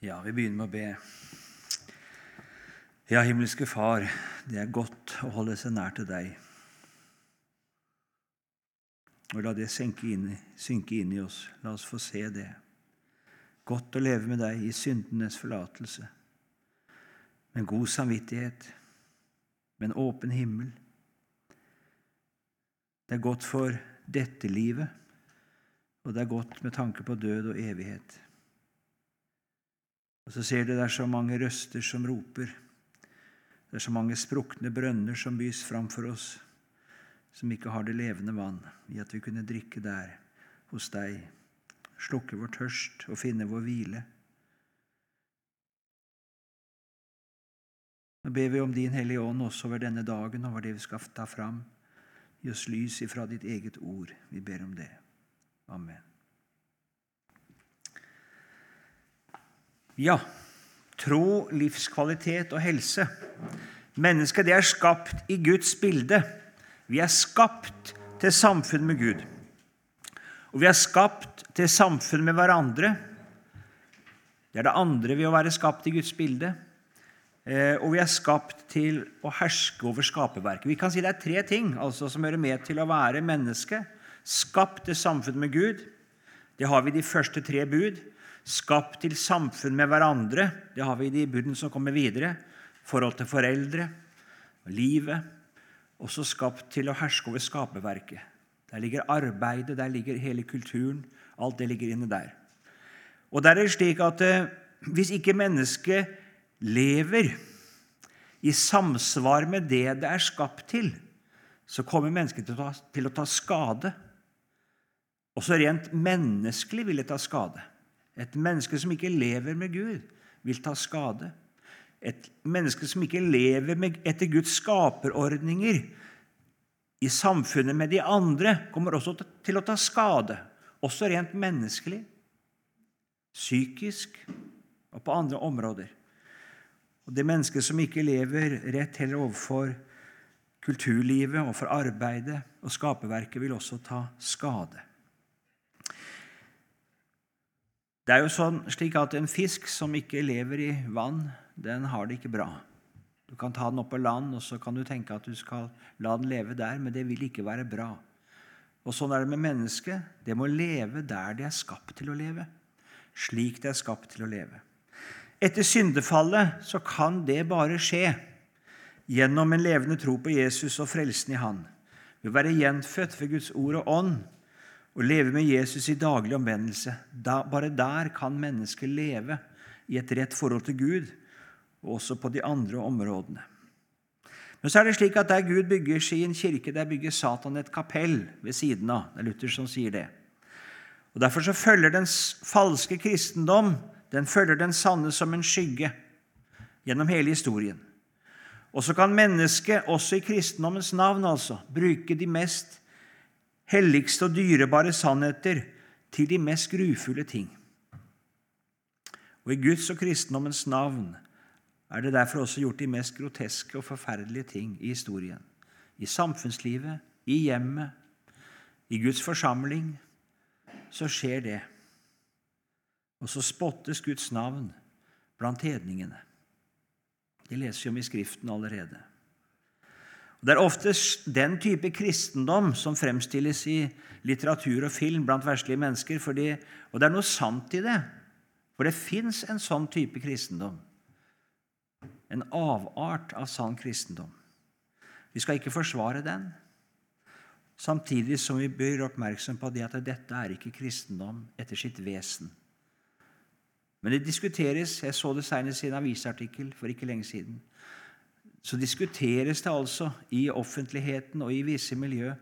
Ja, vi begynner med å be. Ja, himmelske Far, det er godt å holde seg nær til deg. Og la det inn, synke inn i oss. La oss få se det. Godt å leve med deg i syndenes forlatelse, med god samvittighet, med en åpen himmel. Det er godt for dette livet, og det er godt med tanke på død og evighet. Og så ser du det er så mange røster som roper. Det er så mange sprukne brønner som bys framfor oss, som ikke har det levende vann, i at vi kunne drikke der hos deg, slukke vår tørst og finne vår hvile. Nå ber vi om Din Hellige Ånd også over denne dagen, over det vi skal ta fram. Gi oss lys ifra ditt eget ord. Vi ber om det. Amen. Ja, tro, livskvalitet og helse. Mennesket det er skapt i Guds bilde. Vi er skapt til samfunn med Gud. Og vi er skapt til samfunn med hverandre. Det er det andre ved å være skapt i Guds bilde. Eh, og vi er skapt til å herske over skaperverket. Vi kan si det er tre ting altså, som hører med til å være menneske. Skapt til samfunn med Gud. Det har vi de første tre bud skapt til samfunn med hverandre. Det har vi i de budene som kommer videre. Forhold til foreldre, livet. Også skapt til å herske over skaperverket. Der ligger arbeidet, der ligger hele kulturen. Alt det ligger inne der. Og der er det slik at eh, hvis ikke mennesket lever i samsvar med det det er skapt til, så kommer mennesket til å ta, til å ta skade. Også rent menneskelig vil det ta skade. Et menneske som ikke lever med Gud, vil ta skade. Et menneske som ikke lever etter Guds skaperordninger i samfunnet med de andre, kommer også til å ta skade, også rent menneskelig, psykisk og på andre områder. Og Det mennesket som ikke lever rett heller overfor kulturlivet og for arbeidet og skaperverket, vil også ta skade. Det er jo sånn slik at En fisk som ikke lever i vann, den har det ikke bra. Du kan ta den opp på land, og så kan du tenke at du skal la den leve der, men det vil ikke være bra. Og Sånn er det med mennesket. Det må leve der det er skapt til å leve. Slik det er skapt til å leve. Etter syndefallet så kan det bare skje gjennom en levende tro på Jesus og frelsen i Han. Ved å være gjenfødt ved Guds ord og ånd å leve med Jesus i daglig omvendelse. Da, bare der kan mennesket leve i et rett forhold til Gud, og også på de andre områdene. Men så er det slik at der Gud bygger sin kirke, der bygger Satan et kapell ved siden av. Det er Luther som sier det. Og Derfor så følger den falske kristendom den følger den sanne som en skygge gjennom hele historien. Og så kan mennesket, også i kristendommens navn, altså, bruke de mest helligste og dyrebare sannheter til de mest grufulle ting. Og I Guds og kristendommens navn er det derfor også gjort de mest groteske og forferdelige ting i historien. I samfunnslivet, i hjemmet, i Guds forsamling, så skjer det. Og så spottes Guds navn blant hedningene. Det leser vi om i Skriften allerede. Det er ofte den type kristendom som fremstilles i litteratur og film blant verslige mennesker, fordi, og det er noe sant i det. For det fins en sånn type kristendom. En avart av sann kristendom. Vi skal ikke forsvare den, samtidig som vi bør oppmerksom på det at dette er ikke kristendom etter sitt vesen. Men det diskuteres. Jeg så det senest i en avisartikkel for ikke lenge siden så diskuteres det altså i offentligheten og i visse miljø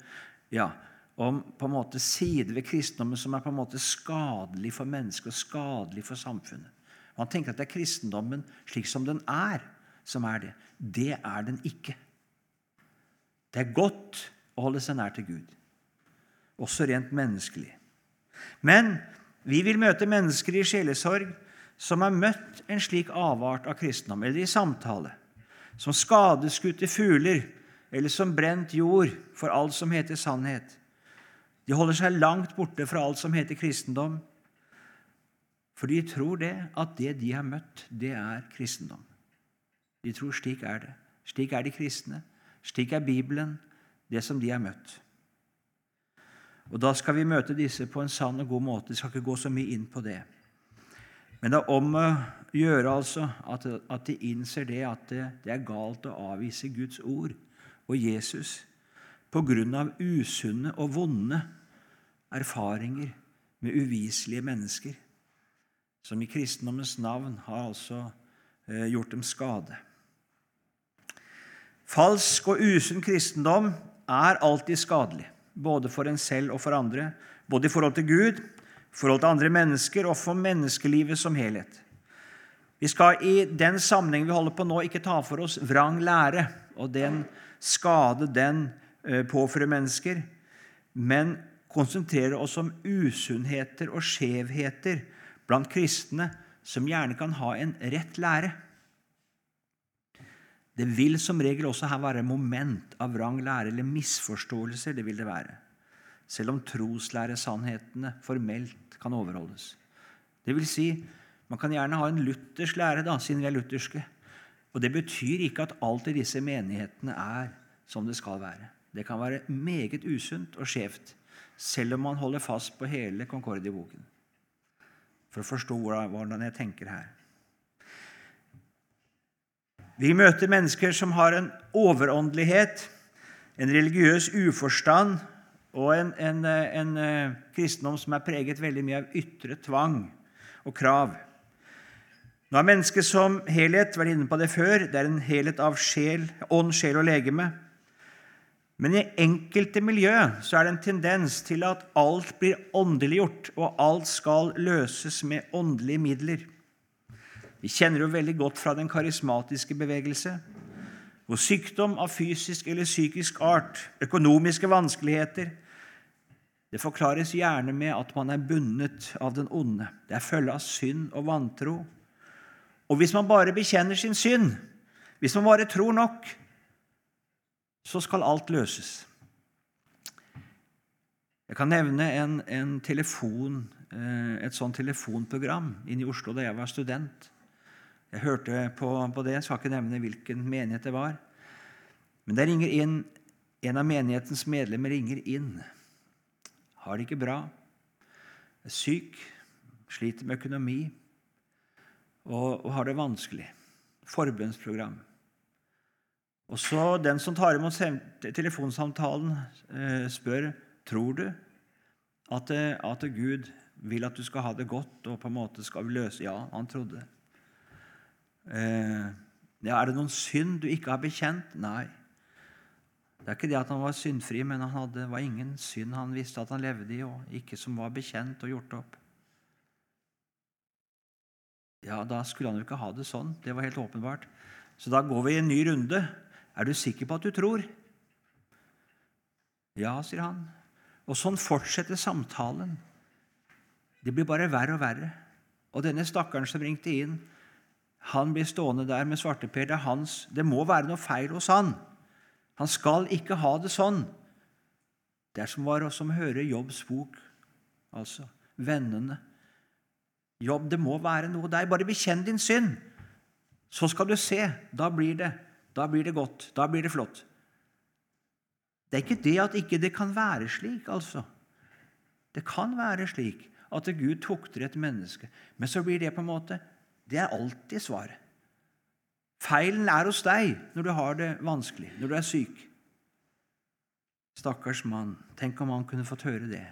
ja, om på en måte sider ved kristendommen som er på en måte skadelig for mennesket og skadelig for samfunnet. Man tenker at det er kristendommen slik som den er, som er det. Det er den ikke. Det er godt å holde seg nær til Gud, også rent menneskelig. Men vi vil møte mennesker i sjelesorg som har møtt en slik avart av kristendom, eller i samtale som skadeskutte fugler eller som brent jord for alt som heter sannhet. De holder seg langt borte fra alt som heter kristendom. For de tror det at det de har møtt, det er kristendom. De tror slik er det. Slik er de kristne. Slik er Bibelen, det som de har møtt. Og Da skal vi møte disse på en sann og god måte. Vi skal ikke gå så mye inn på det. Men det er om å gjøre altså at, at de innser det at det, det, er galt å avvise Guds ord og Jesus på grunn av usunne og vonde erfaringer med uviselige mennesker, som i kristendommens navn har altså eh, gjort dem skade. Falsk og usunn kristendom er alltid skadelig, både for en selv og for andre, både i forhold til Gud forhold til andre mennesker og for menneskelivet som helhet. Vi skal i den sammenheng vi holder på nå, ikke ta for oss vrang lære og den skade den eh, påfører mennesker, men konsentrere oss om usunnheter og skjevheter blant kristne som gjerne kan ha en rett lære. Det vil som regel også her være moment av vrang lære eller misforståelser. det vil det være selv om troslæresannhetene formelt kan overholdes. Det vil si, man kan gjerne ha en luthersk lære, da, siden vi er lutherske. Og Det betyr ikke at alt i disse menighetene er som det skal være. Det kan være meget usunt og skjevt, selv om man holder fast på hele Concordia-boken. For å forstå hvordan jeg tenker her. Vi møter mennesker som har en overåndelighet, en religiøs uforstand og en, en, en, eh, kristendom som er preget veldig mye av ytre tvang og krav. Nå har mennesket som helhet vært inne på det før. Det er en helhet av sjel, ånd, sjel og legeme. Men i enkelte miljø så er det en tendens til at alt blir åndeliggjort, og alt skal løses med åndelige midler. Vi kjenner jo veldig godt fra den karismatiske bevegelse, hvor sykdom av fysisk eller psykisk art, økonomiske vanskeligheter, det forklares gjerne med at man er bundet av den onde. Det er følge av synd og vantro. Og hvis man bare bekjenner sin synd, hvis man bare tror nok, så skal alt løses. Jeg kan nevne en, en telefon, eh, et sånt telefonprogram inne i Oslo da jeg var student. Jeg hørte på, på det, jeg skal ikke nevne hvilken menighet det var. Men der ringer inn, en av menighetens medlemmer ringer inn har det ikke bra, er syk, sliter med økonomi og, og har det vanskelig. Forbønnsprogram. Og så Den som tar imot telefonsamtalen, eh, spør tror du at, eh, at Gud vil at du skal ha det godt og på en måte skal løse Ja, han trodde. Eh, ja, er det noen synd du ikke har bekjent? Nei. Det er ikke det at han var syndfri, men han hadde, var ingen synd han visste at han levde i, og ikke som var bekjent og gjort opp. Ja, Da skulle han jo ikke ha det sånn. Det var helt åpenbart. Så da går vi i en ny runde. Er du sikker på at du tror? Ja, sier han. Og sånn fortsetter samtalen. Det blir bare verre og verre. Og denne stakkaren som ringte inn, han blir stående der med svarteper. Det, hans, det må være noe feil hos han. Han skal ikke ha det sånn. Det er som var som å høre Jobbs bok, altså vennene. Jobb, det må være noe der. Bare bekjenn din synd, så skal du se. Da blir det, da blir det godt. Da blir det flott. Det er ikke det at ikke det kan være slik, altså. Det kan være slik at Gud tukter et menneske, men så blir det på en måte Det er alltid svaret. Feilen er hos deg når du har det vanskelig, når du er syk. Stakkars mann, tenk om han kunne fått høre det.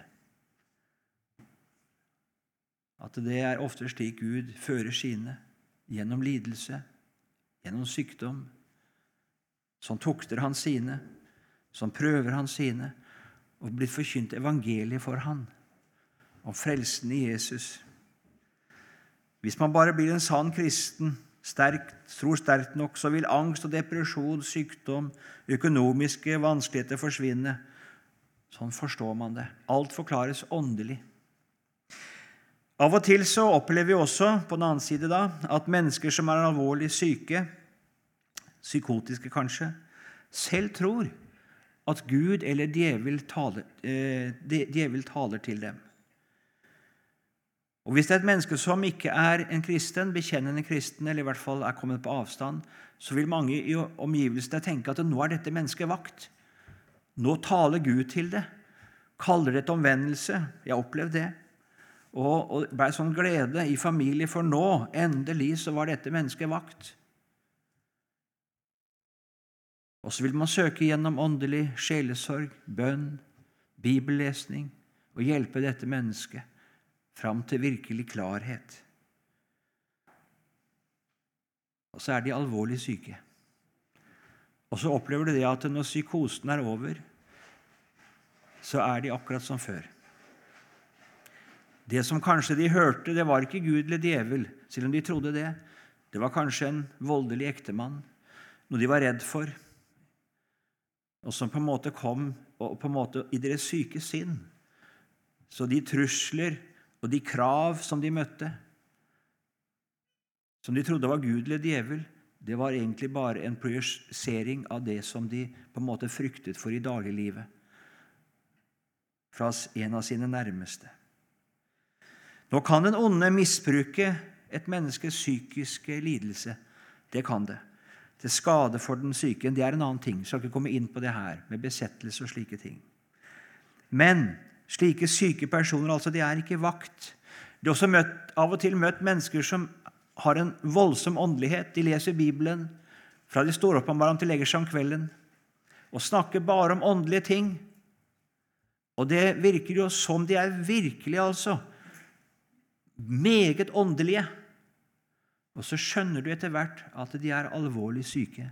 At det er ofte slik Gud fører sine, gjennom lidelse, gjennom sykdom. Sånn tukter han sine, sånn prøver han sine, og blir forkynt evangeliet for han, om frelsen i Jesus. Hvis man bare blir en sann kristen, sterkt, tror sterkt nok, så vil angst og depresjon, sykdom, økonomiske vanskeligheter forsvinne. Sånn forstår man det. Alt forklares åndelig. Av og til så opplever vi også på den annen side da, at mennesker som er alvorlig syke, psykotiske kanskje, selv tror at Gud eller djevel taler, eh, djevel taler til dem. Og Hvis det er et menneske som ikke er en kristen, bekjennende kristen, eller i hvert fall er kommet på avstand, så vil mange i omgivelsene tenke at nå er dette mennesket vakt. Nå taler Gud til det. Kaller det til omvendelse. Jeg har opplevd det. Og, og ble sånn glede i familie, for nå, endelig, så var dette mennesket vakt. Og så vil man søke gjennom åndelig sjelesorg, bønn, bibellesning og hjelpe dette mennesket fram til virkelig klarhet. Og så er de alvorlig syke. Og så opplever du det at når psykosen er over, så er de akkurat som før. Det som kanskje de hørte, det var ikke Gud eller djevel, selv om de trodde det. Det var kanskje en voldelig ektemann, noe de var redd for, og som på en måte kom og på en måte i deres syke sinn. Så de trusler og de krav som de møtte, som de trodde var Gud eller djevel, det var egentlig bare en projisering av det som de på en måte fryktet for i dagliglivet fra en av sine nærmeste. Nå kan den onde misbruke et menneskes psykiske lidelse. Det kan det. Til skade for den syke. Det er en annen ting. Jeg skal ikke komme inn på det her med besettelse og slike ting. Men Slike syke personer altså, de er ikke vakt. De har også møtt, av og til møtt mennesker som har en voldsom åndelighet. De leser Bibelen fra de står opp om morgenen til legger seg om kvelden og snakker bare om åndelige ting. Og det virker jo som de er virkelig, altså. Meget åndelige. Og så skjønner du etter hvert at de er alvorlig syke.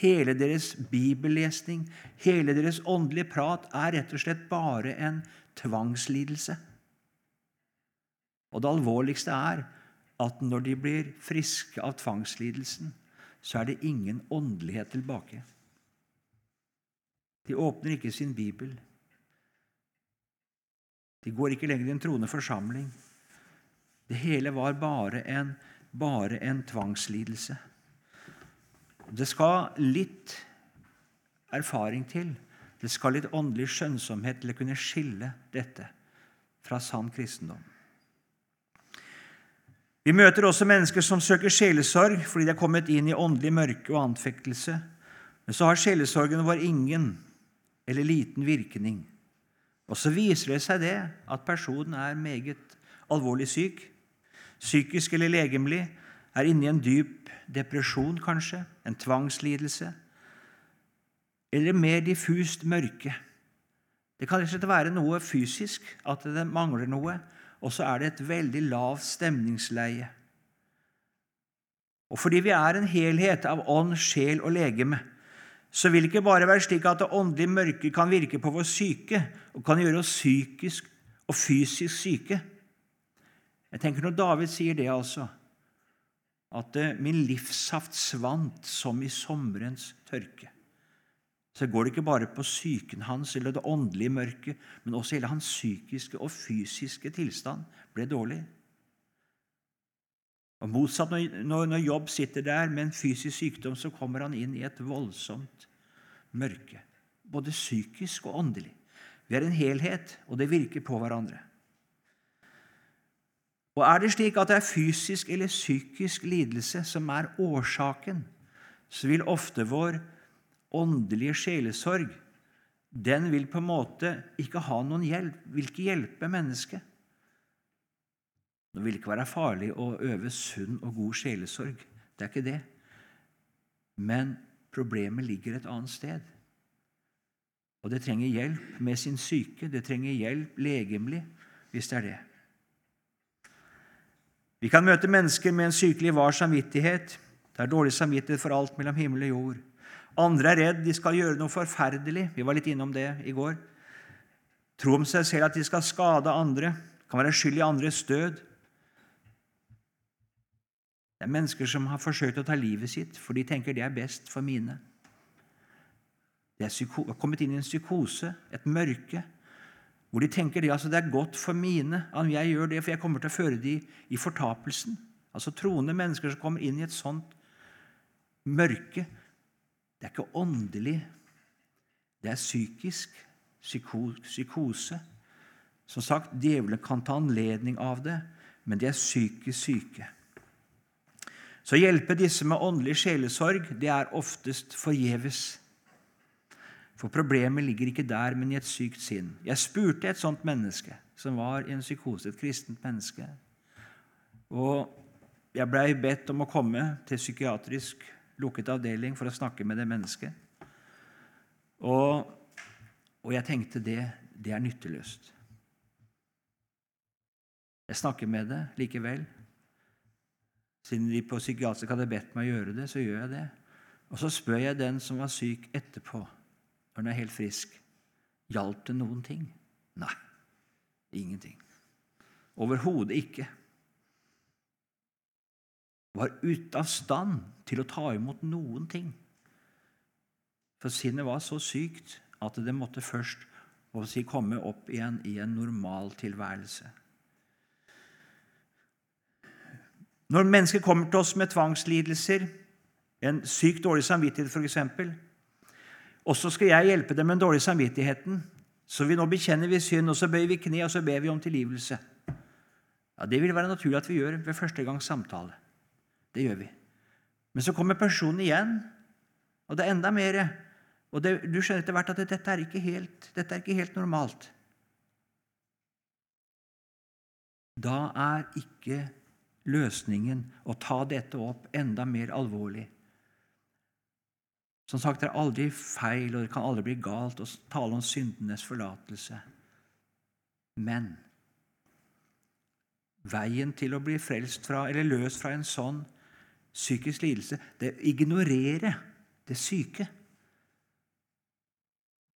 Hele deres bibellesning, hele deres åndelige prat er rett og slett bare en tvangslidelse. Og det alvorligste er at når de blir friske av tvangslidelsen, så er det ingen åndelighet tilbake. De åpner ikke sin bibel. De går ikke lenger i en troende forsamling. Det hele var bare en, bare en tvangslidelse. Det skal litt erfaring til. Det skal litt åndelig skjønnsomhet til å kunne skille dette fra sann kristendom. Vi møter også mennesker som søker sjelesorg fordi de er kommet inn i åndelig mørke og anfektelse. Men så har sjelesorgen vår ingen eller liten virkning. Og så viser det seg det at personen er meget alvorlig syk, psykisk eller legemlig, er inne i en dyp depresjon, kanskje, en tvangslidelse, eller mer diffust mørke. Det kan ikke være noe fysisk, at det mangler noe, og så er det et veldig lavt stemningsleie. Og fordi vi er en helhet av ånd, sjel og legeme, så vil det ikke bare være slik at det åndelige mørket kan virke på vår syke og kan gjøre oss psykisk og fysisk syke. Jeg tenker Når David sier det, altså, at eh, min livssaft svant som i sommerens tørke. Så går det ikke bare på psyken hans eller det åndelige mørket, men også hele hans psykiske og fysiske tilstand ble dårlig. Og Motsatt, når, når Jobb sitter der med en fysisk sykdom, så kommer han inn i et voldsomt mørke. Både psykisk og åndelig. Vi er en helhet, og det virker på hverandre. Og Er det slik at det er fysisk eller psykisk lidelse som er årsaken, så vil ofte vår åndelige sjelesorg den vil på en måte ikke ha noen hjelp, vil ikke hjelpe mennesket. Det vil ikke være farlig å øve sunn og god sjelesorg. Det er ikke det. Men problemet ligger et annet sted. Og det trenger hjelp med sin syke, det trenger hjelp legemlig, hvis det er det. Vi kan møte mennesker med en sykelig var samvittighet. Det er dårlig samvittighet for alt mellom himmel og jord. Andre er redd de skal gjøre noe forferdelig. Vi var litt innom det i går. Tro om seg selv at de skal skade andre, kan være skyld i andres død. Det er mennesker som har forsøkt å ta livet sitt, for de tenker det er best for mine. De er kommet inn i en psykose, et mørke, hvor de tenker det, altså det er godt for mine at jeg gjør det, for jeg kommer til å føre dem i fortapelsen. Altså troende mennesker som kommer inn i et sånt mørke. Det er ikke åndelig, det er psykisk psykose. Som sagt, djevelen kan ta anledning av det, men de er psykisk syke. Så å hjelpe disse med åndelig sjelesorg det er oftest forgjeves. For problemet ligger ikke der, men i et sykt sinn. Jeg spurte et sånt menneske som var i en psykose, et kristent menneske. Og jeg blei bedt om å komme til psykiatrisk lukket avdeling for å snakke med det mennesket. Og, og jeg tenkte det, det er nytteløst. Jeg snakker med det likevel. Siden de på psykiatrisk hadde bedt meg å gjøre det, så gjør jeg det. Og så spør jeg den som var syk, etterpå, når den er helt frisk, hjalp det noen ting? Nei, ingenting. Overhodet ikke. Var ute av stand til å ta imot noen ting. For sinnet var så sykt at det måtte først si, komme opp igjen i en normal tilværelse. Når mennesker kommer til oss med tvangslidelser, en sykt dårlig samvittighet f.eks., og så skal jeg hjelpe dem med den dårlige samvittigheten, så vi nå bekjenner vi synd, og så bøyer vi kne og så ber vi om tilgivelse. Ja, Det vil være naturlig at vi gjør ved første gangs samtale. Det gjør vi. Men så kommer personen igjen, og det er enda mer. Og det, du skjønner etter hvert at dette er ikke helt, dette er ikke helt normalt. Da er ikke løsningen å ta dette opp enda mer alvorlig. Som sagt, det er aldri feil, og det kan aldri bli galt å tale om syndenes forlatelse. Men veien til å bli frelst fra, eller løst fra en sånn psykisk lidelse, det er å ignorere det syke.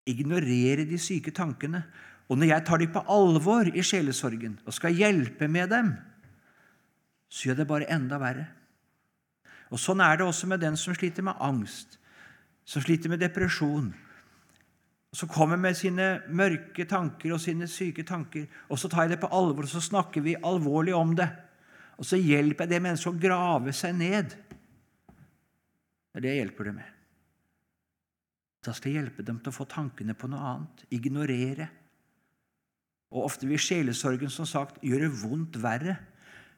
Ignorere de syke tankene. Og når jeg tar dem på alvor i sjelesorgen og skal hjelpe med dem, så gjør det bare enda verre. Og Sånn er det også med den som sliter med angst, som sliter med depresjon, som kommer med sine mørke tanker og sine syke tanker. Og så tar jeg det på alvor, og så snakker vi alvorlig om det. Og så hjelper jeg det mennesket å grave seg ned. Det er det jeg hjelper dem med. Da skal jeg hjelpe dem til å få tankene på noe annet, ignorere. Og ofte vil sjelesorgen som sagt gjøre vondt verre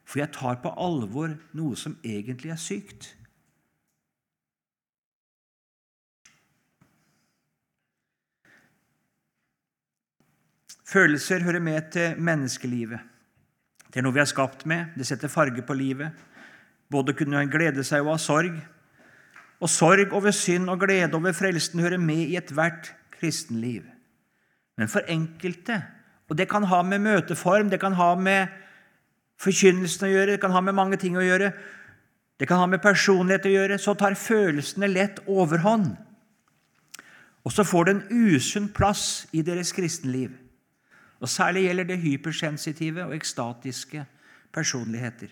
for jeg tar på alvor noe som egentlig er sykt. Følelser hører med til menneskelivet. Det er noe vi er skapt med. Det setter farge på livet. Både kunne glede seg og ha sorg. Og sorg over synd og glede over frelsen hører med i ethvert kristenliv. Men for enkelte, og det kan ha med møteform, det kan ha med forkynnelsen å gjøre, det kan ha med mange ting å gjøre, det kan ha med personlighet å gjøre, så tar følelsene lett overhånd. Og så får det en usunn plass i deres kristenliv. Og Særlig gjelder det hypersensitive og ekstatiske personligheter.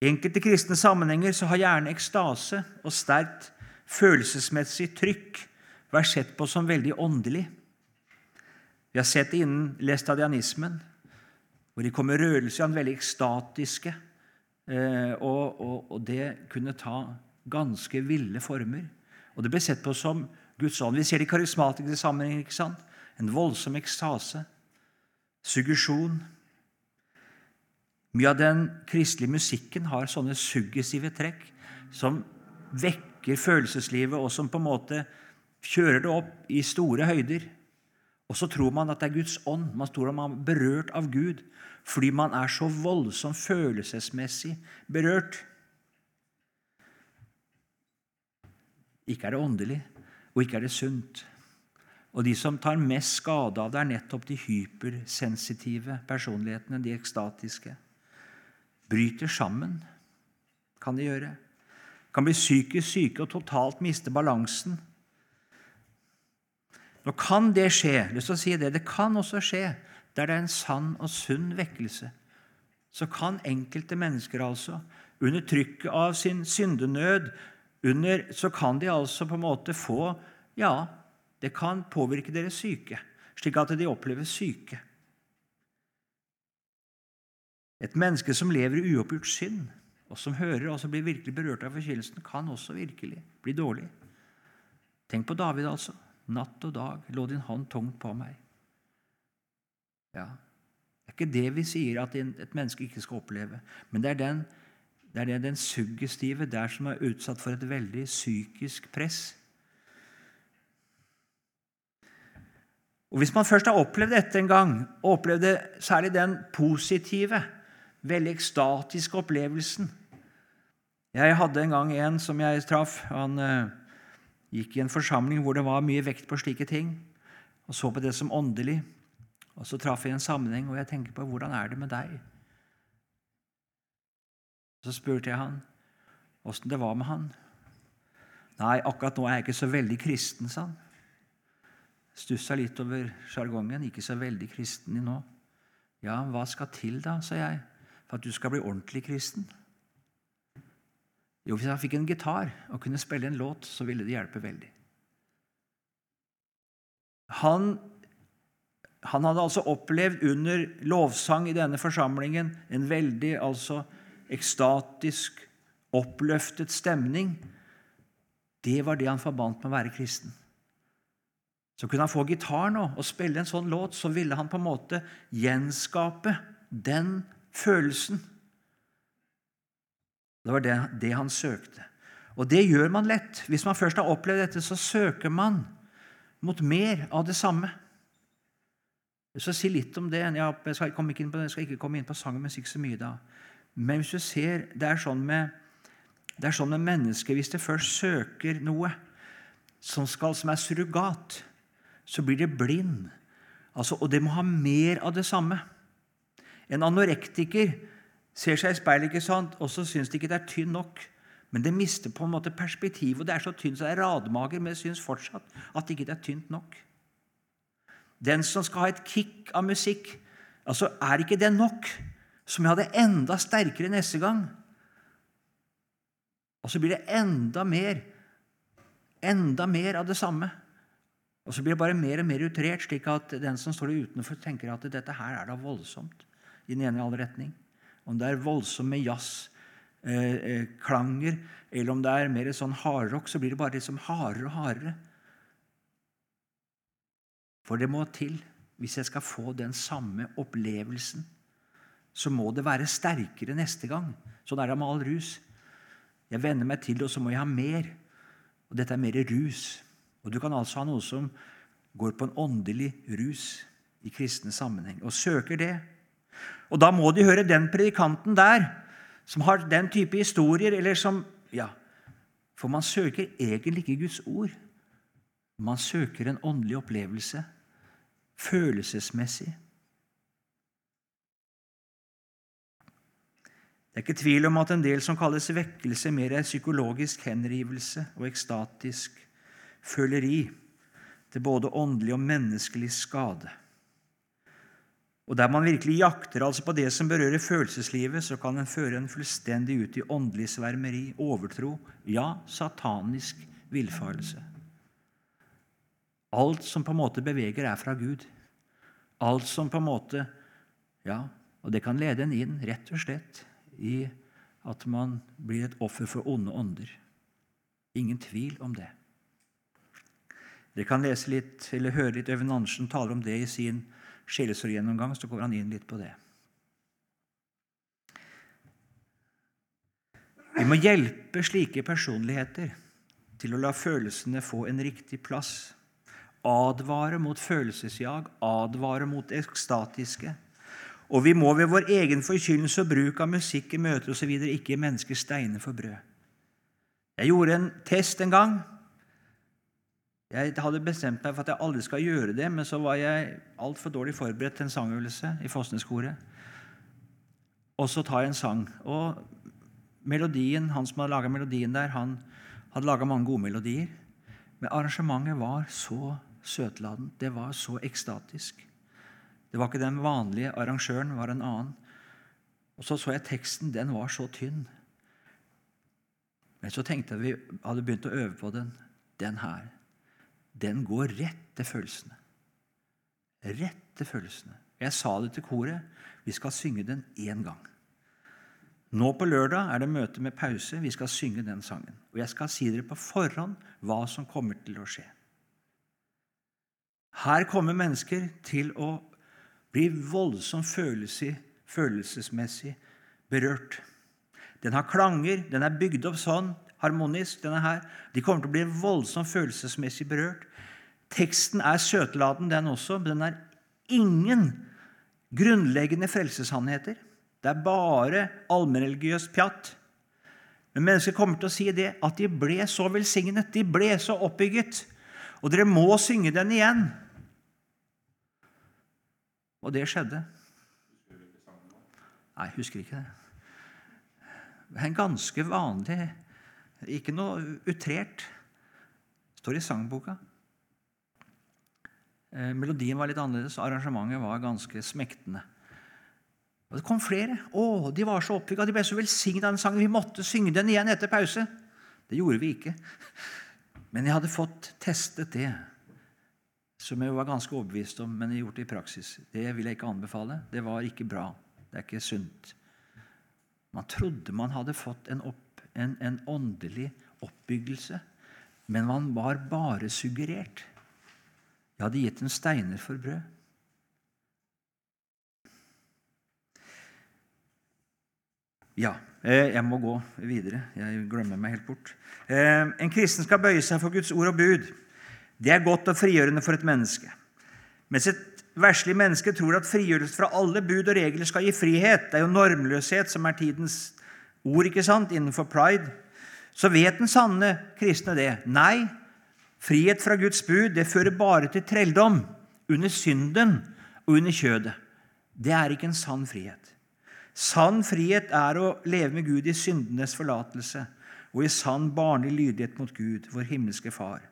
I enkelte kristne sammenhenger så har gjerne ekstase og sterkt følelsesmessig trykk vært sett på som veldig åndelig. Vi har sett det innen læstadianismen, hvor de kom med rørelser, veldig ekstatiske. Eh, og, og, og, det kunne ta ganske ville former. Og det ble sett på som Guds ånd. Vi ser det i karismatiske sammenhenger. ikke sant? En voldsom ekstase. Suggesjon. Mye av den kristelige musikken har sånne suggesive trekk som vekker følelseslivet, og som på en måte kjører det opp i store høyder. Og så tror man at det er Guds ånd. Man tror at man er berørt av Gud fordi man er så voldsomt følelsesmessig berørt. Ikke er det åndelig, og ikke er det sunt. Og de som tar mest skade av det, er nettopp de hypersensitive personlighetene, de ekstatiske. Bryter sammen, kan de gjøre. Kan bli psykisk syke og totalt miste balansen. Nå kan det skje. lyst til å si det, det kan også skje der det er en sann og sunn vekkelse. Så kan enkelte mennesker altså, under trykket av sin syndenød, under, så kan de altså på en måte få Ja, det kan påvirke deres syke, slik at de opplever syke. Et menneske som lever i uoppgjort synd, og som hører og som blir virkelig berørt av forkynnelsen, kan også virkelig bli dårlig. Tenk på David, altså. Natt og dag lå din hånd tungt på meg. Ja, Det er ikke det vi sier at et menneske ikke skal oppleve, men det er den, det er den suggestive der som er utsatt for et veldig psykisk press. Og Hvis man først har opplevd dette en gang, og opplevd det, særlig den positive, veldig ekstatiske opplevelsen Jeg hadde en gang en som jeg traff. Han uh, gikk i en forsamling hvor det var mye vekt på slike ting, og så på det som åndelig. Og Så traff jeg en sammenheng, og jeg tenker på hvordan er det med deg? Så spurte jeg han åssen det var med han. Nei, akkurat nå er jeg ikke så veldig kristen, sa han. Stussa litt over sjargongen. Ikke så veldig kristen i nå. Ja, hva skal til, da, sa jeg, for at du skal bli ordentlig kristen? Jo, hvis han fikk en gitar og kunne spille en låt, så ville det hjelpe veldig. Han, han hadde altså opplevd under lovsang i denne forsamlingen en veldig altså ekstatisk, oppløftet stemning. Det var det han forbandt med å være kristen. Så kunne han få gitar nå og spille en sånn låt, så ville han på en måte gjenskape den følelsen. Det var det, det, han søkte. Og det gjør man lett. Hvis man først har opplevd dette, så søker man mot mer av det samme. Så Si litt om det. Jeg skal, ikke inn på, jeg skal ikke komme inn på sangen, og ikke så mye da. Men hvis du ser, det er sånn med, det er sånn med mennesker Hvis det først søker noe som, skal, som er surrogat, så blir det blind. Altså, og det må ha mer av det samme. En anorektiker ser seg i speilet ikke sant? og så syns de ikke det er tynn nok. Men det mister på en måte perspektivet. Det er så tynt så det er radmager, men det syns fortsatt at det ikke er tynt nok. Den som skal ha et kick av musikk, altså er ikke det nok? Som jeg hadde enda sterkere neste gang. Og så blir det enda mer, enda mer av det samme. Og så blir det bare mer og mer utrert, slik at den som står utenfor, tenker at dette her er da voldsomt i den ene eller andre retning. Om det er voldsomt med jazzklanger, eh, eh eller om det er mer sånn hardrock, så blir det bare liksom hardere og hardere. For det må til. Hvis jeg skal få den samme opplevelsen, så må det være sterkere neste gang. Sånn er det med all rus. Jeg venner meg til det, og så må jeg ha mer. Og dette er mer rus. Og Du kan altså ha noe som går på en åndelig rus i kristne sammenheng, og søker det. Og da må de høre den predikanten der som har den type historier, eller som Ja, for man søker egentlig ikke Guds ord. Man søker en åndelig opplevelse, følelsesmessig. Det er ikke tvil om at en del som kalles vekkelse, mer er psykologisk henrivelse og ekstatisk føleri til både åndelig og menneskelig skade. Og Der man virkelig jakter altså på det som berører følelseslivet, så kan en føre en fullstendig ut i åndelig svermeri, overtro, ja, satanisk villfarelse. Alt som på en måte beveger, er fra Gud. Alt som på en måte Ja, og det kan lede en inn, rett og slett, i at man blir et offer for onde ånder. Ingen tvil om det. Dere kan lese litt, eller høre litt Øyvind Andersen taler om det i sin sjelesorggjennomgang. Så går han inn litt på det. Vi må hjelpe slike personligheter til å la følelsene få en riktig plass. Advare mot følelsesjag, advare mot ekstatiske. Og vi må ved vår egen forkynnelse og bruk av musikk i møter osv. ikke mennesker steiner for brød. Jeg gjorde en test en gang. Jeg hadde bestemt meg for at jeg aldri skal gjøre det, men så var jeg altfor dårlig forberedt til en sangøvelse i Fosneskoret. Og så tar jeg en sang. Og melodien, han som hadde laga melodien der, han hadde laga mange gode melodier. Men arrangementet var så søtladent. Det var så ekstatisk. Det var ikke den vanlige arrangøren, det var en annen. Og så så jeg teksten. Den var så tynn. Men så tenkte jeg vi hadde begynt å øve på den. Den her den går rett til følelsene. Rett til følelsene. Jeg sa det til koret. Vi skal synge den én gang. Nå på lørdag er det møte med pause. Vi skal synge den sangen. Og jeg skal si dere på forhånd hva som kommer til å skje. Her kommer mennesker til å bli voldsomt følelsesmessig berørt. Den har klanger, den er bygd opp sånn harmonisk. denne her. De kommer til å bli voldsomt følelsesmessig berørt. Teksten er søtladen, den også, men den er ingen grunnleggende frelsessannheter. Det er bare allmennreligiøst pjatt. Men mennesker kommer til å si det at de ble så velsignet, de ble så oppbygget. Og dere må synge den igjen. Og det skjedde. Nei, jeg husker ikke det. Det er en ganske vanlig Ikke noe utrert. Står i sangboka. Eh, melodien var litt annerledes, arrangementet var ganske smektende. Og Det kom flere. Å, De var så oppbygga, de ble så velsigna av den sangen. Vi måtte synge den igjen etter pause. Det gjorde vi ikke. Men jeg hadde fått testet det, som jeg var ganske overbevist om, men jeg gjorde det i praksis. Det vil jeg ikke anbefale. Det var ikke bra. Det er ikke sunt. Man trodde man hadde fått en, opp, en, en åndelig oppbyggelse, men man var bare suggerert. Jeg hadde gitt en steiner for brød. Ja, eh, jeg må gå videre. Jeg glemmer meg helt bort. Eh, en kristen skal bøye seg for Guds ord og bud. Det er godt og frigjørende for et menneske. Mens et verslig menneske tror at frigjørelse fra alle bud og regler skal gi frihet, det er jo normløshet som er tidens ord ikke sant, innenfor pride, så vet den sanne kristne det. Nei, frihet fra Guds bud det fører bare til trelldom under synden og under kjødet. Det er ikke en sann frihet. Sann frihet er å leve med Gud i syndenes forlatelse og i sann barnlig lydighet mot Gud, vår himmelske Far.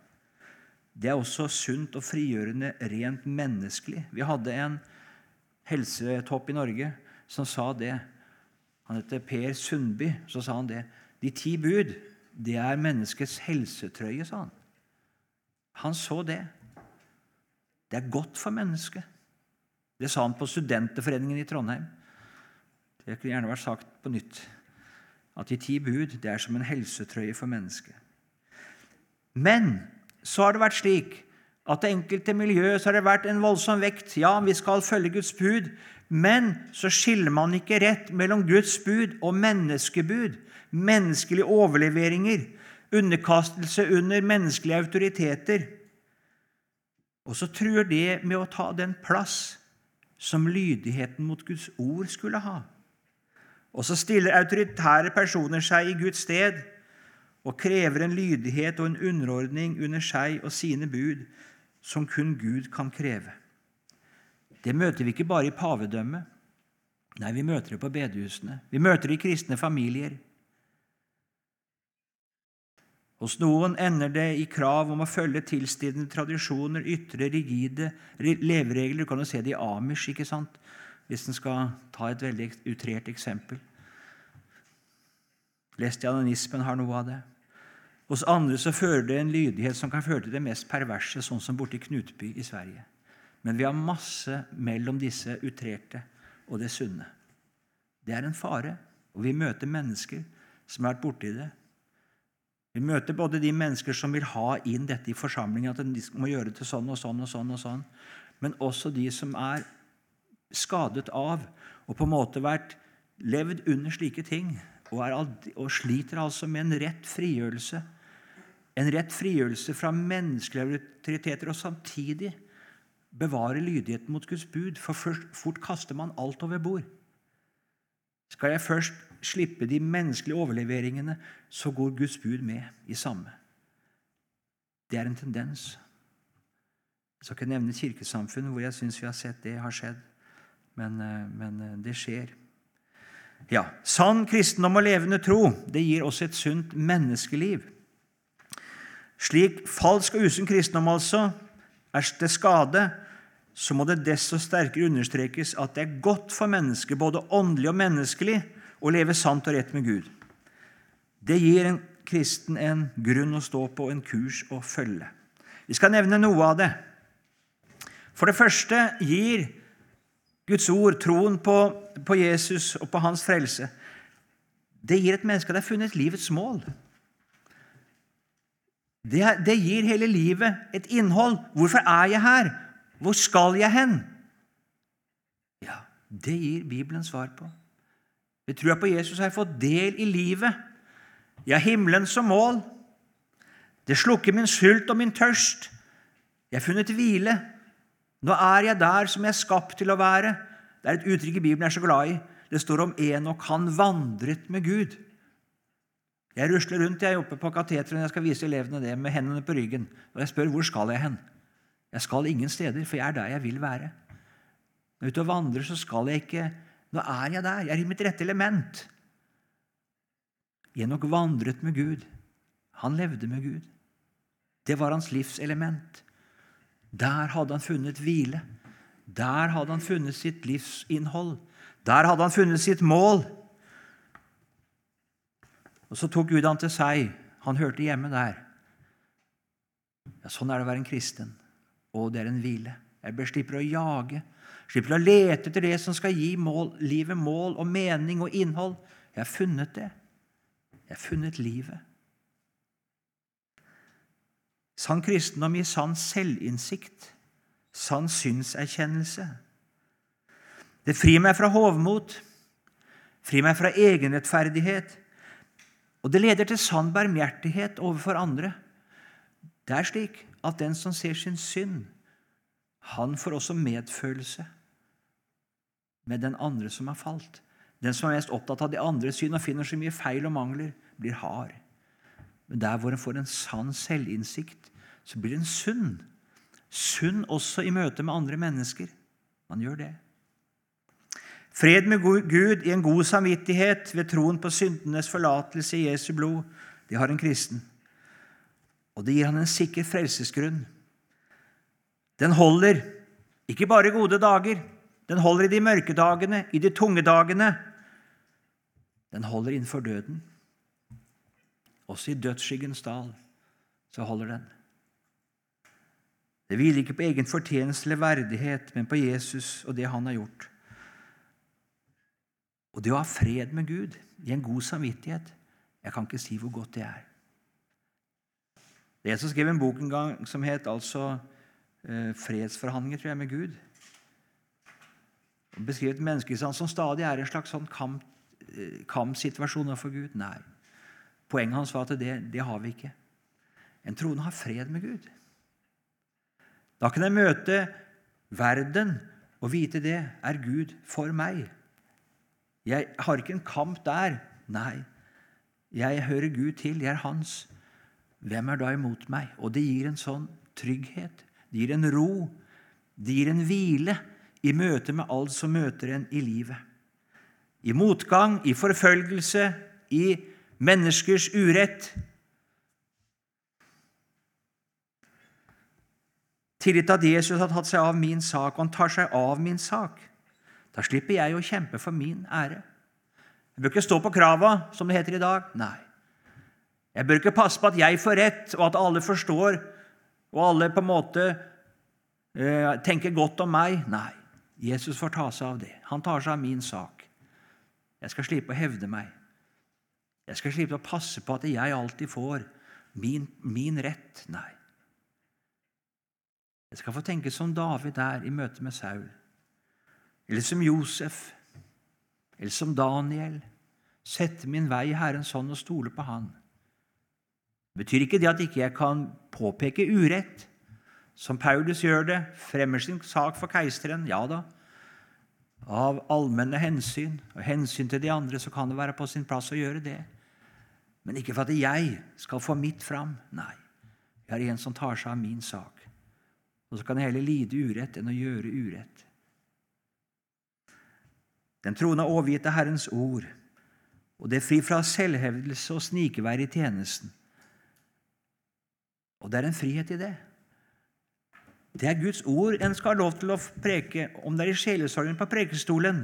Det er også sunt og frigjørende rent menneskelig. Vi hadde en helsetopp i Norge som sa det. Han heter Per Sundby. Så sa han det. De ti bud, det er menneskets helsetrøye, sa han. Han så det. Det er godt for mennesket. Det sa han på Studenterforeningen i Trondheim. Det kunne gjerne vært sagt på nytt. At de ti bud det er som en helsetrøye for mennesket. Men så har det vært slik at det enkelte miljøet så har det vært en voldsom vekt. Ja, vi skal følge Guds bud, men så skiller man ikke rett mellom Guds bud og menneskebud. Menneskelige overleveringer, underkastelse under menneskelige autoriteter. Og så truer det med å ta den plass som lydigheten mot Guds ord skulle ha. Og så stiller autoritære personer seg i Guds sted og krever en lydighet og en underordning under seg og sine bud som kun Gud kan kreve. Det møter vi ikke bare i pavedømmet. Nei, vi møter det på bedehusene. Vi møter det i kristne familier. Hos noen ender det i krav om å følge tilstidende tradisjoner, ytre, rigide leveregler. Du kan jo se det i Amish, ikke sant? hvis en skal ta et veldig utrert eksempel. Lestianismen har noe av det. Hos andre så fører det en lydighet som kan føre til det mest perverse, sånn som borti Knutby i Sverige. Men vi har masse mellom disse utrerte og det sunne. Det er en fare, og vi møter mennesker som har vært borti det. Vi møter både de mennesker som vil ha inn dette i forsamlingen, at de må gjøre det sånn og sånn og sånn, og sånn, men også de som er skadet av og på en måte vært levd under slike ting og, er, og sliter altså med en rett frigjørelse. En rett frigjørelse fra menneskelige autoriteter og samtidig bevare lydigheten mot Guds bud, for først, fort kaster man alt over bord. Skal jeg først slippe de menneskelige overleveringene, så går Guds bud med i samme. Det er en tendens. Jeg skal ikke nevne kirkesamfunn hvor jeg syns vi har sett det har skjedd men, eh, men eh, det skjer. Ja, Sann kristendom og levende tro det gir oss et sunt menneskeliv. Slik falsk og usunn kristendom altså er til skade, så må det desto sterkere understrekes at det er godt for mennesket, både åndelig og menneskelig, å leve sant og rett med Gud. Det gir en kristen en grunn å stå på, en kurs å følge. Vi skal nevne noe av det. For det første gir Guds ord, troen på, på Jesus og på hans frelse, det gir et menneske det har funnet livets mål. Det, det, gir hele livet et innhold. Hvorfor er jeg her? Hvor skal jeg hen? Ja, Det gir Bibelen svar på. Ved trua på Jesus har jeg fått del i livet. Jeg har himmelen som mål. Det slukker min sult og min tørst. Jeg har funnet hvile. Nå er jeg der som jeg er skapt til å være. Det er et uttrykk i Bibelen jeg er så glad i. Det står om Enok. Han vandret med Gud. Jeg rusler rundt jeg er oppe på kateteret jeg skal vise elevene det, med hendene på ryggen. Og jeg spør hvor skal jeg hen. Jeg skal ingen steder, for jeg er der jeg vil være. Når jeg er ute og vandrer, så skal jeg ikke Nå er jeg der. Jeg er i mitt rette element. Enok vandret med Gud. Han levde med Gud. Det var hans livselement. Der hadde han funnet hvile. Der hadde han funnet sitt livsinnhold. Der hadde han funnet sitt mål. Og Så tok Gud han til seg. Han hørte hjemme der. Ja, Sånn er det å være en kristen. Og det er en hvile. Jeg slipper å jage, slipper å lete etter det som skal gi mål, livet mål og mening og innhold. Jeg har funnet det. Jeg har funnet livet. Sann kristendom gir sann selvinnsikt, sann synserkjennelse. Det frir meg fra hovmot, frir meg fra egenrettferdighet, og det leder til sann barmhjertighet overfor andre. Det er slik at den som ser sin synd, han får også medfølelse med den andre som har falt. Den som er mest opptatt av de andres synd og finner så mye feil og mangler, blir hard. Men der hvor en får en sann selvinnsikt, så blir en sunn. Sunn også i møte med andre mennesker. Man gjør det. Fred med Gud i en god samvittighet ved troen på syndenes forlatelse i Jesu blod, det har en kristen. Og det gir han en sikker frelsesgrunn. Den holder ikke bare i gode dager, den holder i de mørke dagene, i de tunge dagene. Den holder innenfor døden. Også i dødsskyggens dal så holder den. Det hviler ikke på egen fortjeneste eller verdighet, men på Jesus og det han har gjort. Og det å ha fred med Gud i en god samvittighet Jeg kan ikke si hvor godt det er. Det er en som skrev en bok en gang som het altså eh, 'Fredsforhandlinger tror jeg, med Gud'. Han beskriver et menneske som stadig er en slags sånn kamp, eh, kampsituasjon for Gud. Nei. Poenget hans var at det, det har vi ikke. En troende har fred med Gud. Da kan jeg møte verden og vite det er Gud for meg. Jeg har ikke en kamp der. Nei, jeg hører Gud til. Jeg er hans. Hvem er da imot meg? Og det gir en sånn trygghet. Det gir en ro. Det gir en hvile i møte med alt som møter en i livet. I motgang, i forfølgelse, i menneskers urett. Tillit at Jesus har tatt seg av min sak, og han tar seg av min sak. Da slipper jeg å kjempe for min ære. Jeg bør ikke stå på krava, som det heter i dag. Nei. Jeg bør ikke passe på at jeg får rett, og at alle forstår, og alle på en måte eh, tenker godt om meg. Nei. Jesus får ta seg av det. Han tar seg av min sak. Jeg skal slippe å hevde meg. Jeg skal slippe å passe på at jeg alltid får min, min rett. Nei. Jeg skal få tenke som David der i møte med Saul eller som Josef, eller som Daniel. Sette min vei i Herrens hånd og stole på Han. Betyr ikke det at ikke jeg kan påpeke urett, som Paulus gjør det, fremmer sin sak for keiseren. Ja da. Av allmenne hensyn og hensyn til de andre så kan det være på sin plass å gjøre det. Men ikke for at jeg skal få mitt fram. Nei, jeg har en som tar seg av min sak. Og så kan jeg heller lide urett enn å gjøre urett. Den troende er overgitt av Herrens ord, og det er fri fra selvhevdelse og snikevær i tjenesten. Og det er en frihet i det. Det er Guds ord en skal ha lov til å preke, om det er i sjelesorgen på prekestolen.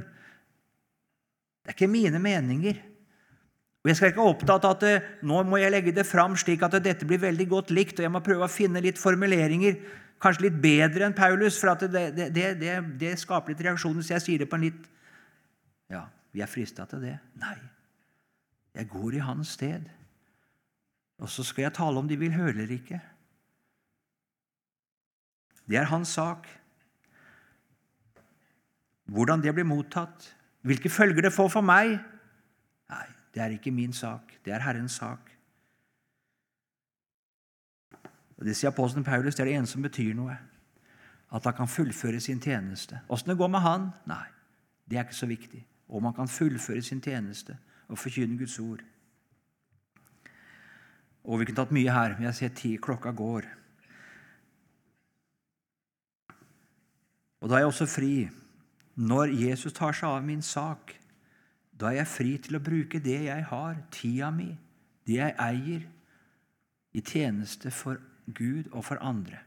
Det er ikke mine meninger. Og Jeg skal ikke være opptatt av at eh, nå må jeg legge det fram slik at dette blir veldig godt likt, og jeg må prøve å finne litt formuleringer, kanskje litt bedre enn Paulus, for det, det, det, det skaper litt reaksjoner, så jeg sier det på en litt ja, vi er frista til det. Nei. Jeg går i hans sted. Og så skal jeg tale om de vil høre eller ikke. Det er hans sak. Hvordan det blir mottatt, hvilke følger det får for meg Nei, det er ikke min sak. Det er Herrens sak. Og Det sier apostelen Paulus, det er det eneste som betyr noe. At han kan fullføre sin tjeneste. Åssen det går med han? Nei, det er ikke så viktig. Om han kan fullføre sin tjeneste og forkynne Guds ord. Og Vi kunne tatt mye her, men jeg ser ti klokka går. Og da er jeg også fri. Når Jesus tar seg av min sak, da er jeg fri til å bruke det jeg har, tida mi, det jeg eier, i tjeneste for Gud og for andre.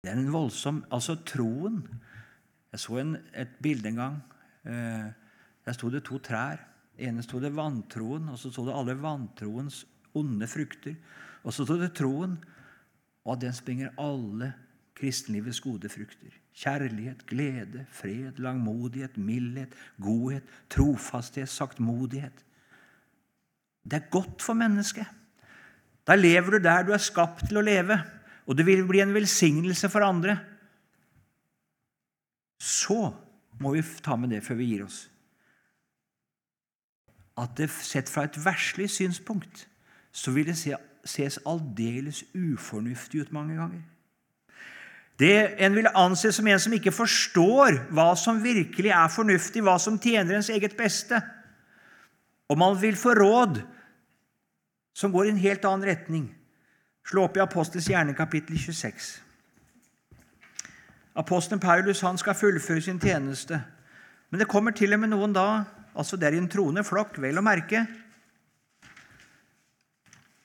Det er en voldsom Altså, troen Jeg så en, et bilde en gang. Eh, der sto det to trær. ene sto det vantroen, og så sto det alle vantroens onde frukter. Og så sto det troen, og av den springer alle kristenlivets gode frukter. Kjærlighet, glede, fred, langmodighet, mildhet, godhet, trofasthet, saktmodighet. Det er godt for mennesket. Da lever du der du er skapt til å leve, og det vil bli en velsignelse for andre. Så må vi ta med det før vi gir oss. At det sett fra et verslig synspunkt så vil det ses aldeles ufornuftig ut mange ganger. Det En vil anse som en som ikke forstår hva som virkelig er fornuftig, hva som tjener ens eget beste. Og man vil få råd som går i en helt annen retning. Slå opp i Apostels hjerne, kapittel 26. Apostelen Paulus han skal fullføre sin tjeneste. Men det kommer til og med noen da, altså det er i en troende flokk, vel å merke.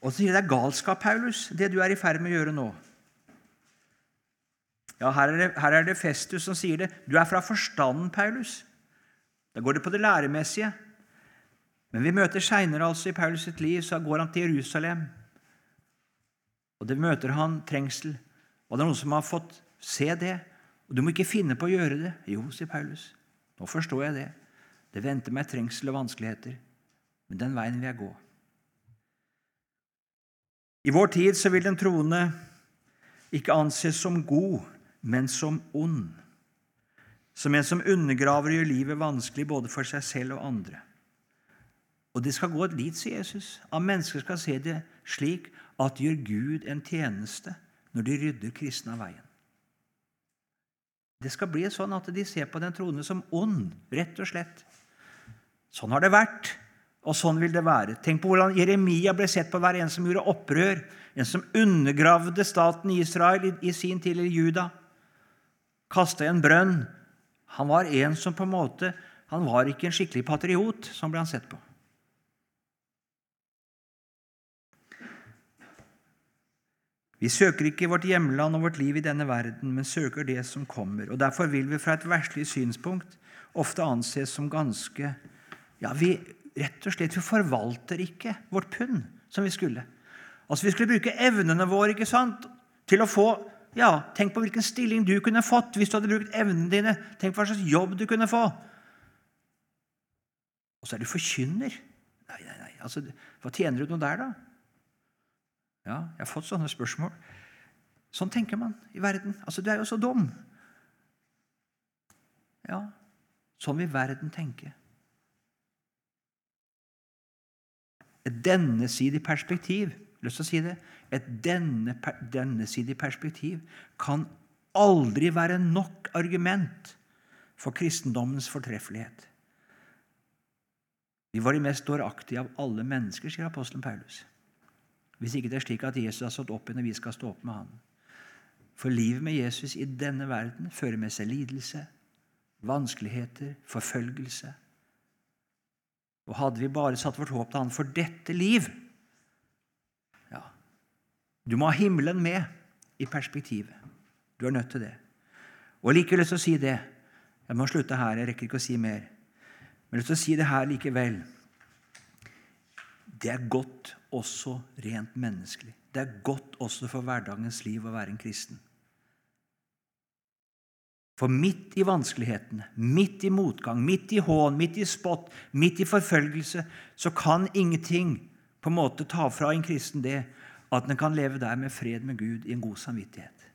Og så sier de det er galskap, Paulus, det du er i ferd med å gjøre nå. Ja, her er, det, her er det Festus som sier det. Du er fra forstanden, Paulus. Da går det på det læremessige. Men vi møter seinere altså i Paulus sitt liv, så går han til Jerusalem. Og det møter han trengsel. Og det er noen som har fått se det. Og du må ikke finne på å gjøre det. Jo, sier Paulus. Nå forstår jeg det. Det venter meg trengsel og vanskeligheter. Men den veien vil jeg gå. I vår tid så vil den troende ikke anses som god men som ond. Som en som undergraver og gjør livet vanskelig både for seg selv og andre. Og det skal gå et lit, sier Jesus, at mennesker skal se det slik at de gjør Gud en tjeneste når de rydder kristne av veien. Det skal bli sånn at de ser på den troende som ond, rett og slett. Sånn har det vært, og sånn vil det være. Tenk på hvordan Jeremia ble sett på hver en som gjorde opprør, en som undergravde staten Israel i, sin tid, eller Juda kasta i en brønn. Han var en som på en måte Han var ikke en skikkelig patriot, som ble han sett på. Vi søker ikke vårt hjemland og vårt liv i denne verden, men søker det som kommer. Og Derfor vil vi fra et verslig synspunkt ofte anses som ganske Ja, vi rett og slett vi forvalter ikke vårt pund som vi skulle. Altså, Vi skulle bruke evnene våre ikke sant, til å få ja, Tenk på hvilken stilling du kunne fått hvis du hadde brukt evnene dine. Tenk på hva slags jobb du kunne få. Og så er du forkynner. Nei, nei, nei. Altså, hva tjener du noe der, da? Ja, jeg har fått sånne spørsmål. Sånn tenker man i verden. Altså, Du er jo så dum. Ja, sånn vil verden tenke. Et dennesidig perspektiv lyst til å si det, et denne, dennesidig perspektiv kan aldri være nok argument for kristendommens fortreffelighet. Vi var de mest dåraktige av alle mennesker, sier apostelen Paulus. Hvis ikke det er slik at Jesus har stått opp igjen, og vi skal stå opp med han. For livet med Jesus i denne verden fører med seg lidelse, vanskeligheter, forfølgelse. Og hadde vi bare satt vårt håp til han for dette liv, Ja, du må ha himmelen med i perspektivet. Du er nødt til det. Og likevel til å si det. Jeg må slutte her, jeg rekker ikke å si mer. Men jeg har lyst til å si det her likevel. Det er godt også rent menneskelig. Det er godt også for hverdagens liv å være en kristen. For midt i vanskelighetene, midt i motgang, midt i hån, midt i spott, midt i forfølgelse, så kan ingenting på en måte ta fra en kristen det at en kan leve der med fred med Gud i en god samvittighet.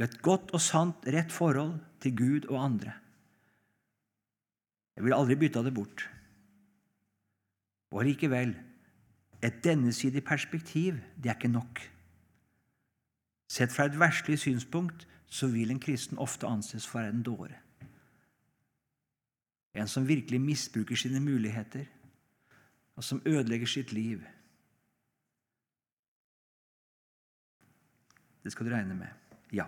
I et godt og sant, rett forhold til Gud og andre. Jeg vil aldri bytte det bort. Og likevel et dennesidig perspektiv det er ikke nok. Sett fra et verslig synspunkt så vil en kristen ofte anses for en dåre. En som virkelig misbruker sine muligheter, og som ødelegger sitt liv. Det skal du regne med. Ja.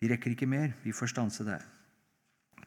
Vi rekker ikke mer. Vi får stanse der.